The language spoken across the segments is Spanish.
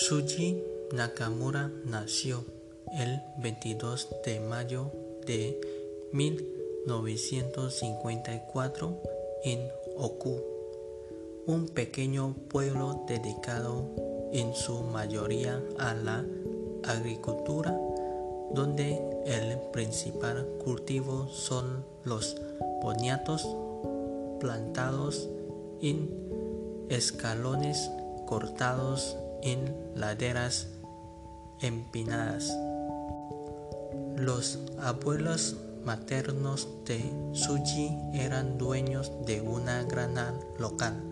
Suji Nakamura nació el 22 de mayo de 1954 en Oku, un pequeño pueblo dedicado en su mayoría a la agricultura, donde el principal cultivo son los boniatos plantados en escalones cortados en laderas empinadas. Los abuelos maternos de Suji eran dueños de una granja local.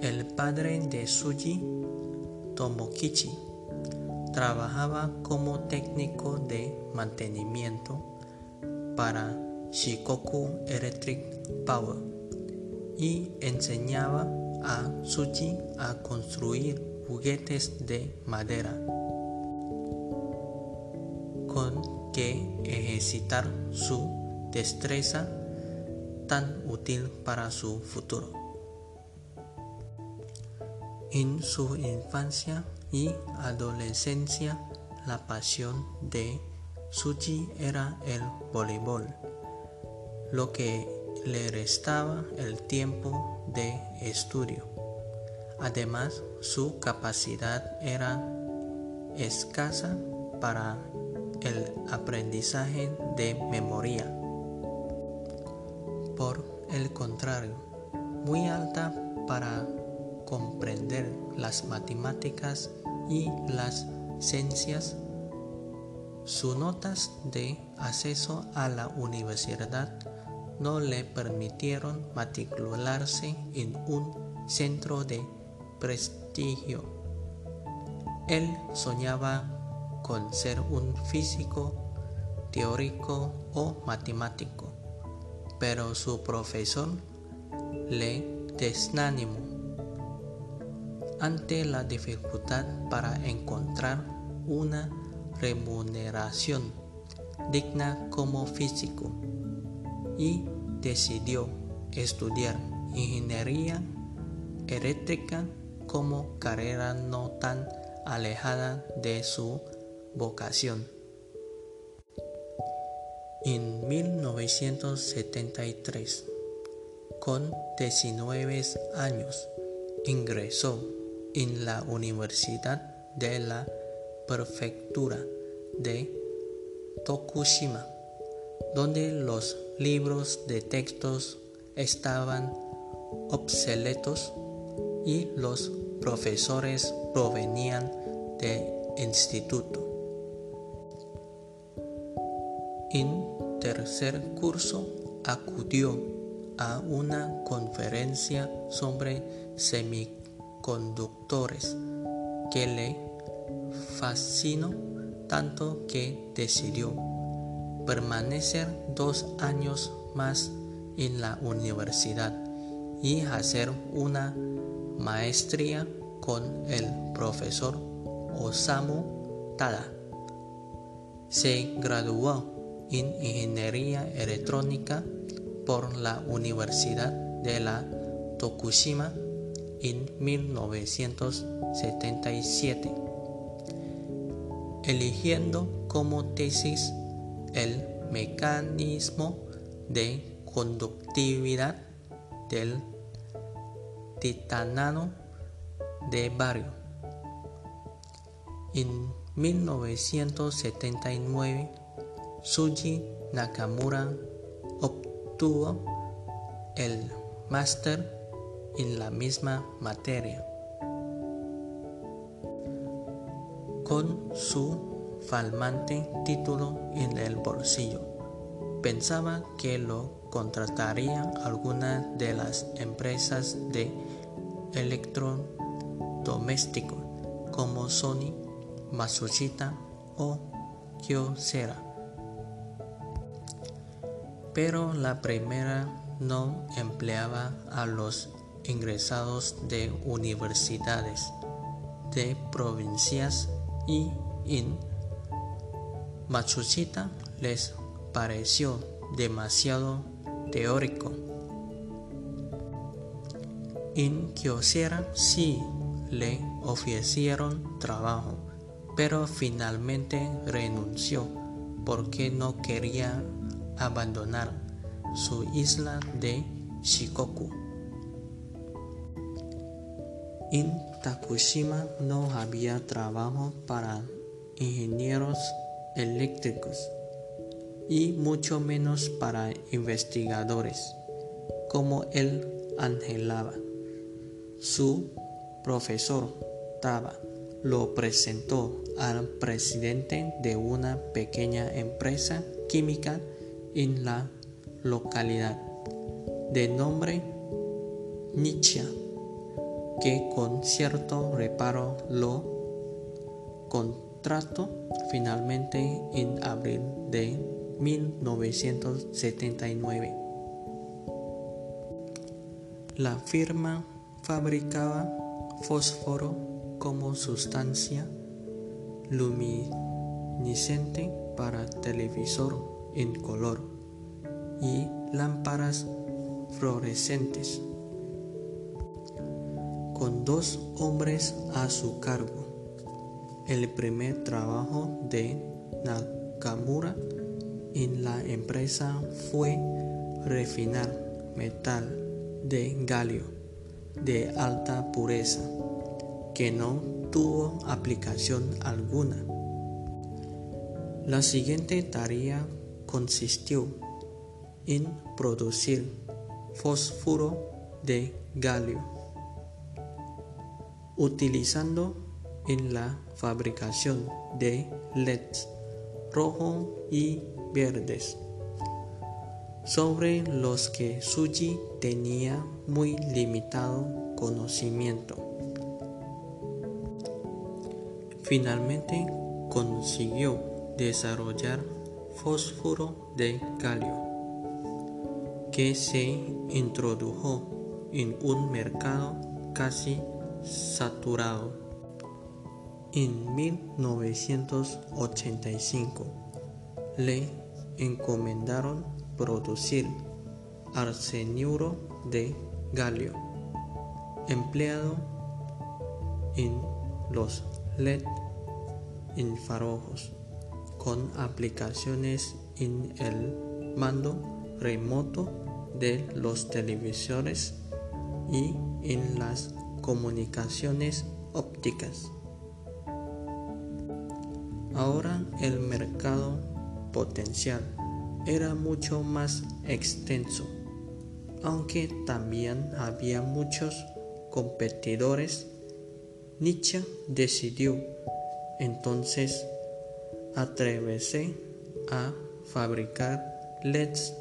El padre de Suji, Tomokichi, trabajaba como técnico de mantenimiento para Shikoku Electric Power y enseñaba a Suji a construir juguetes de madera con que ejercitar su destreza tan útil para su futuro. En su infancia y adolescencia, la pasión de Suji era el voleibol, lo que le restaba el tiempo de estudio. Además, su capacidad era escasa para el aprendizaje de memoria. Por el contrario, muy alta para comprender las matemáticas y las ciencias. Sus notas de acceso a la universidad no le permitieron matricularse en un centro de prestigio. Él soñaba con ser un físico, teórico o matemático, pero su profesor le desanimó ante la dificultad para encontrar una remuneración digna como físico y decidió estudiar ingeniería eléctrica como carrera no tan alejada de su vocación. En 1973, con 19 años, ingresó en la Universidad de la Prefectura de Tokushima, donde los libros de textos estaban obsoletos y los profesores provenían de instituto. En tercer curso acudió a una conferencia sobre semiconductores que le fascinó tanto que decidió permanecer dos años más en la universidad y hacer una maestría con el profesor Osamu Tada. Se graduó en Ingeniería Electrónica por la Universidad de la Tokushima en 1977, eligiendo como tesis el mecanismo de conductividad del titanano de bario. En 1979 Suji Nakamura obtuvo el máster en la misma materia. Con su falmante título en el bolsillo, pensaba que lo contrataría alguna de las empresas de electrodoméstico como Sony, Matsushita o Kyocera. Pero la primera no empleaba a los ingresados de universidades de provincias y en Matsushita les pareció demasiado teórico. En Kyocera sí le ofrecieron trabajo, pero finalmente renunció porque no quería abandonar su isla de Shikoku. En Takushima no había trabajo para ingenieros eléctricos y mucho menos para investigadores, como él anhelaba. Su profesor Taba lo presentó al presidente de una pequeña empresa química en la localidad de nombre Nietzsche, que con cierto reparo lo contrató finalmente en abril de 1979. La firma fabricaba fósforo como sustancia luminiscente para televisor en color y lámparas fluorescentes. Con dos hombres a su cargo, el primer trabajo de Nakamura en la empresa fue refinar metal de galio de alta pureza que no tuvo aplicación alguna. La siguiente tarea consistió en producir fósforo de galio, utilizando en la fabricación de LEDs rojo y verdes, sobre los que Suji tenía muy limitado conocimiento. Finalmente consiguió desarrollar fósforo de galio, que se introdujo en un mercado casi saturado. En 1985 le encomendaron producir arseniuro de galio empleado en los LED infrarrojos con aplicaciones en el mando remoto de los televisores y en las comunicaciones ópticas. Ahora el mercado potencial era mucho más extenso, aunque también había muchos competidores. Nietzsche decidió entonces atreverse a fabricar LEDs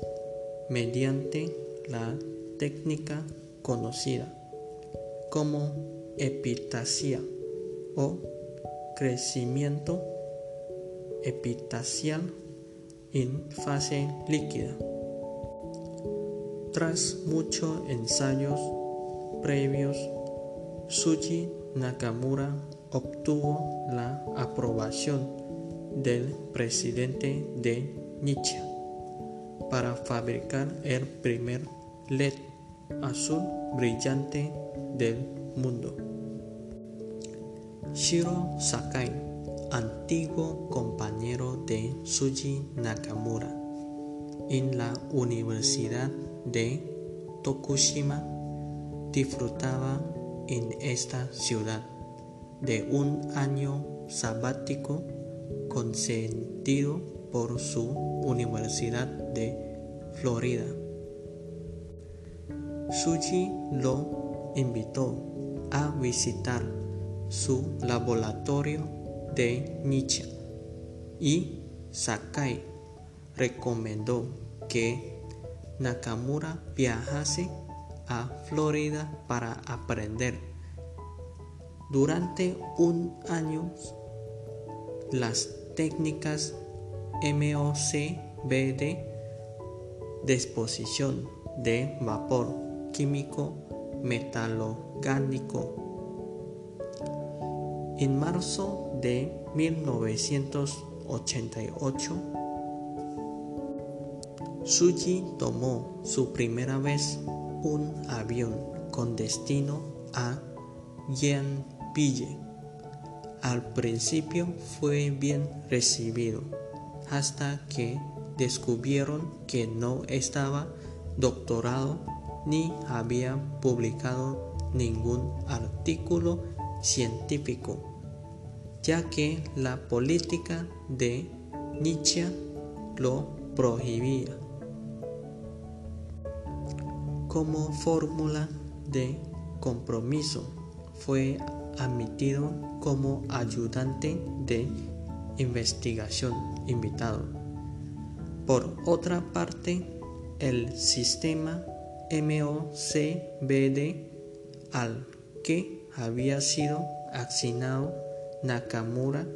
mediante la técnica conocida como epitasia o crecimiento epitacial en fase líquida. Tras muchos ensayos previos, Suji Nakamura obtuvo la aprobación del presidente de Nietzsche para fabricar el primer LED azul brillante del mundo. Shiro Sakai antiguo compañero de Suji Nakamura en la Universidad de Tokushima, disfrutaba en esta ciudad de un año sabático concedido por su Universidad de Florida. Suji lo invitó a visitar su laboratorio de Nietzsche y Sakai recomendó que Nakamura viajase a Florida para aprender. Durante un año, las técnicas MOCBD, disposición de vapor químico metalorgánico. En marzo de 1988, Suji tomó su primera vez un avión con destino a pille. Al principio fue bien recibido, hasta que descubrieron que no estaba doctorado ni había publicado ningún artículo científico, ya que la política de Nietzsche lo prohibía. Como fórmula de compromiso fue admitido como ayudante de investigación invitado. Por otra parte, el sistema MOCBD al que había sido asignado Nakamura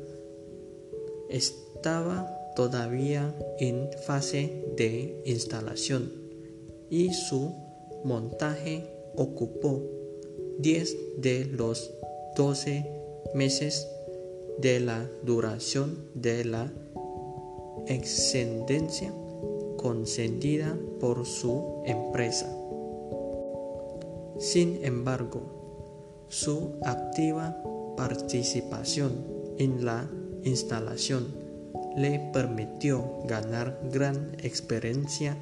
estaba todavía en fase de instalación y su montaje ocupó 10 de los 12 meses de la duración de la excedencia concedida por su empresa. Sin embargo, su activa participación en la instalación le permitió ganar gran experiencia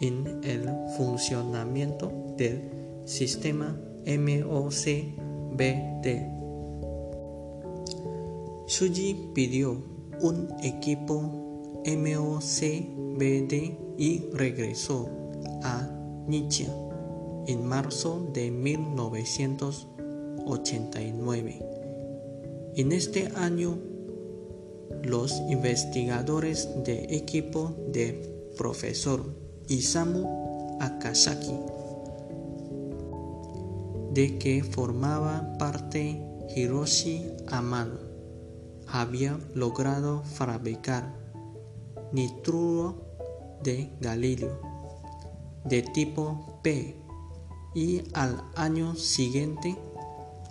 en el funcionamiento del sistema MOCBD. Suji pidió un equipo MOCBD y regresó a Nietzsche en marzo de 1989. En este año, los investigadores de equipo de profesor Isamu Akasaki, de que formaba parte Hiroshi Amano, había logrado fabricar nitruro de galilio de tipo P y al año siguiente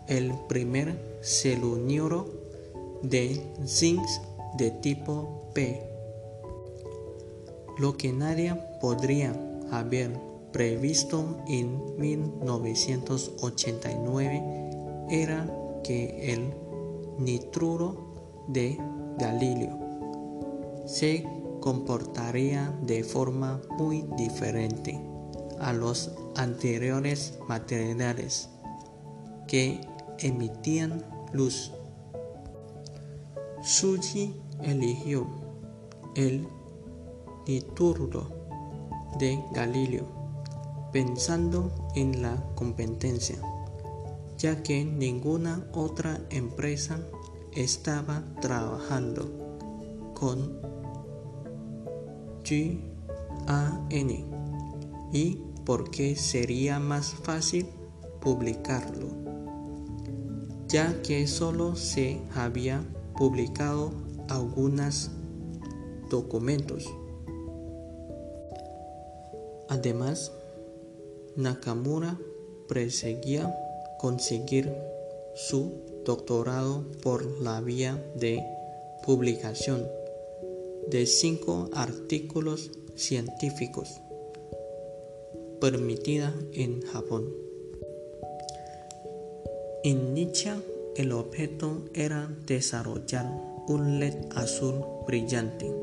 el primer celuniuro de zinc de tipo P. Lo que nadie podría haber previsto en 1989 era que el nitruro de galilio se comportaría de forma muy diferente a los anteriores materiales que emitían luz. Suji eligió el nitruro de Galileo pensando en la competencia, ya que ninguna otra empresa estaba trabajando con GAN y porque sería más fácil publicarlo, ya que solo se había publicado algunos documentos. Además, Nakamura perseguía conseguir su doctorado por la vía de publicación de cinco artículos científicos permitida en Japón. En Nietzsche el objeto era desarrollar un LED azul brillante.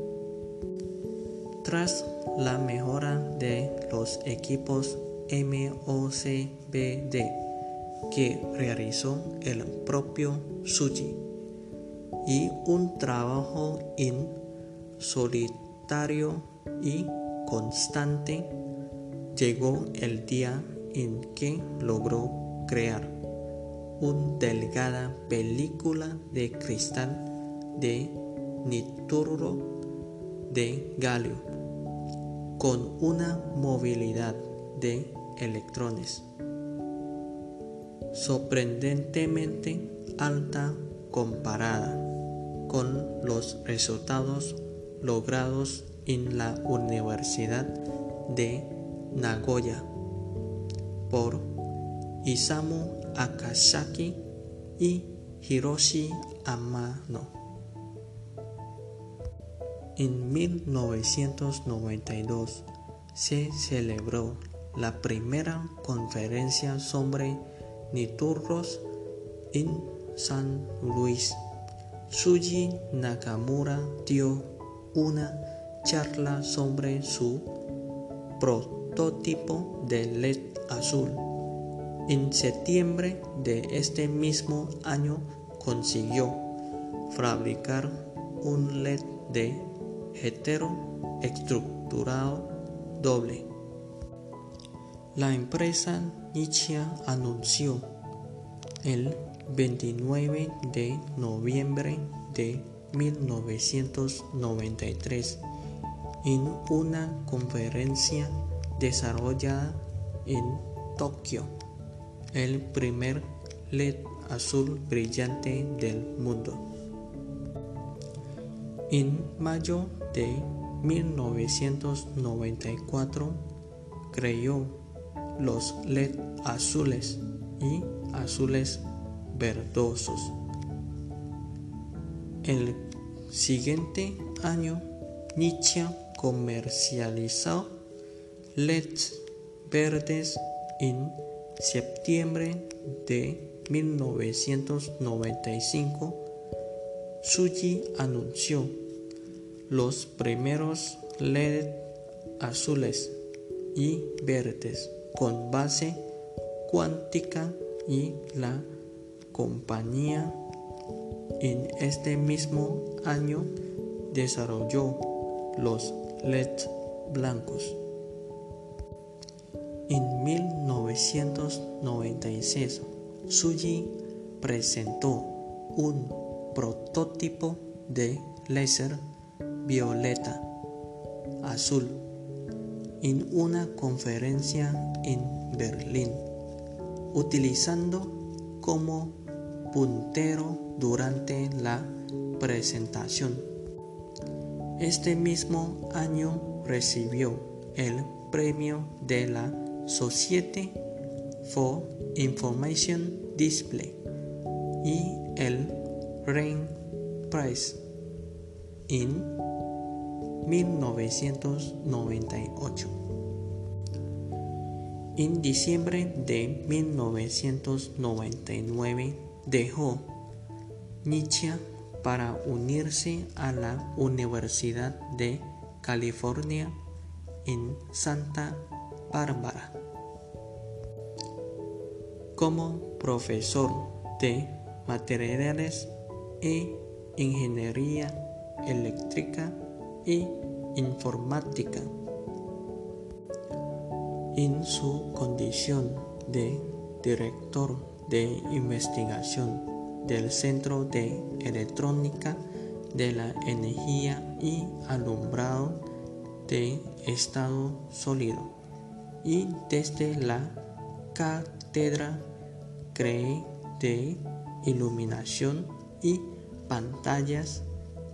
Tras la mejora de los equipos MOCBD que realizó el propio Suji y un trabajo en solitario y constante, llegó el día en que logró crear una delgada película de cristal de nitruro de galio con una movilidad de electrones sorprendentemente alta comparada con los resultados logrados en la Universidad de Nagoya por Isamu Akasaki y Hiroshi Amano. En 1992 se celebró la primera conferencia sobre niturros en San Luis. Suji Nakamura dio una charla sobre su prototipo de LED azul. En septiembre de este mismo año consiguió fabricar un LED de estructurado doble. La empresa Nichia anunció el 29 de noviembre de 1993 en una conferencia desarrollada en Tokio, el primer LED azul brillante del mundo. En mayo de 1994 creó los LED azules y azules verdosos. El siguiente año, Nietzsche comercializó LEDs verdes en septiembre de 1995. Suji anunció los primeros LED azules y verdes con base cuántica y la compañía en este mismo año desarrolló los LED blancos. En 1996, Suji presentó un prototipo de láser violeta azul en una conferencia en Berlín, utilizando como puntero durante la presentación. Este mismo año recibió el premio de la Society for Information Display y el Rain Prize en 1998. En diciembre de 1999 dejó Nietzsche para unirse a la Universidad de California en Santa Bárbara como profesor de materiales e ingeniería eléctrica y informática. En su condición de director de investigación del Centro de Electrónica de la Energía y Alumbrado de Estado Sólido y desde la cátedra cree de iluminación y pantallas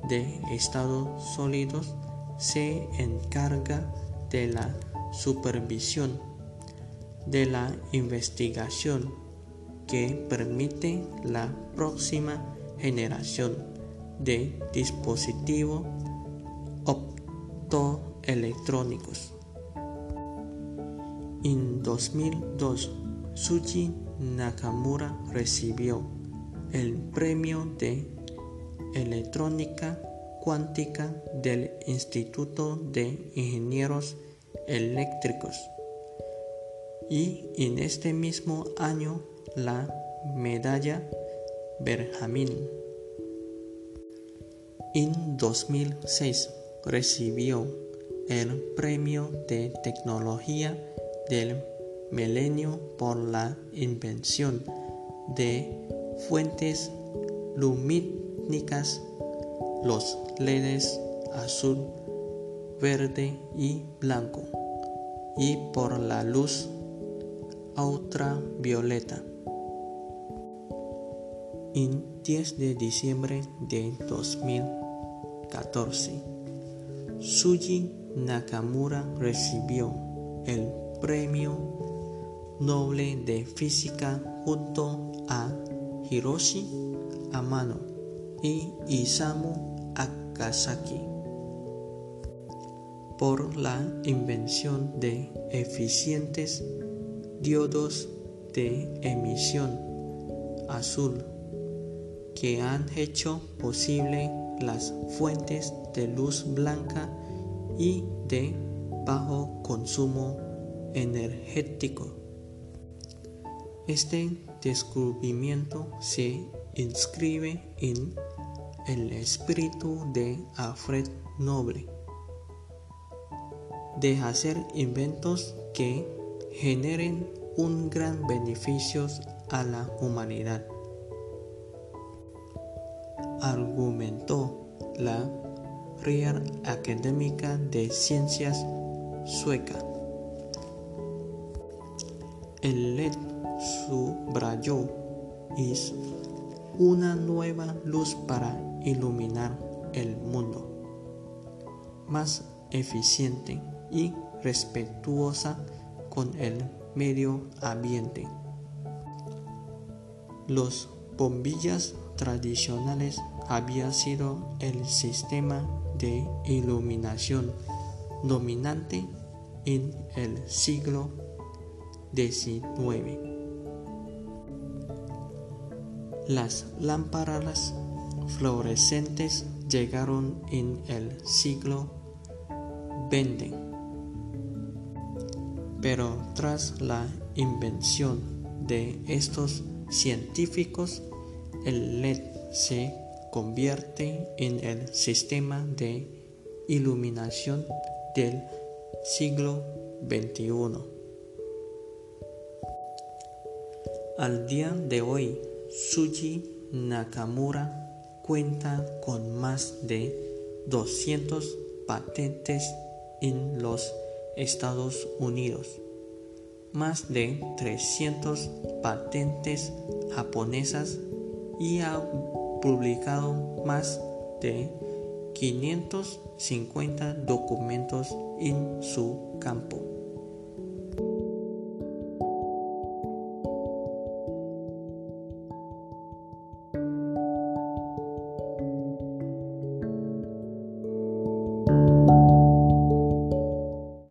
de estados sólidos se encarga de la supervisión de la investigación que permite la próxima generación de dispositivos optoelectrónicos. En 2002, Suji Nakamura recibió el premio de electrónica cuántica del Instituto de Ingenieros Eléctricos y en este mismo año la medalla Benjamin. En 2006 recibió el premio de tecnología del milenio por la invención de fuentes lumínicas, los LEDs azul, verde y blanco, y por la luz ultravioleta. En 10 de diciembre de 2014, Suji Nakamura recibió el Premio Noble de Física junto a Hiroshi Amano y Isamu Akasaki por la invención de eficientes diodos de emisión azul que han hecho posible las fuentes de luz blanca y de bajo consumo energético. Este descubrimiento se inscribe en el espíritu de Alfred Noble de hacer inventos que generen un gran beneficio a la humanidad. Argumentó la Real Académica de Ciencias sueca. El LED subrayó es una nueva luz para iluminar el mundo, más eficiente y respetuosa con el medio ambiente. Los bombillas tradicionales había sido el sistema de iluminación dominante en el siglo XIX. Las lámparas fluorescentes llegaron en el siglo XX, pero tras la invención de estos científicos, el LED se convierte en el sistema de iluminación del siglo XXI. Al día de hoy, Suji Nakamura cuenta con más de 200 patentes en los Estados Unidos, más de 300 patentes japonesas y ha publicado más de 550 documentos en su campo.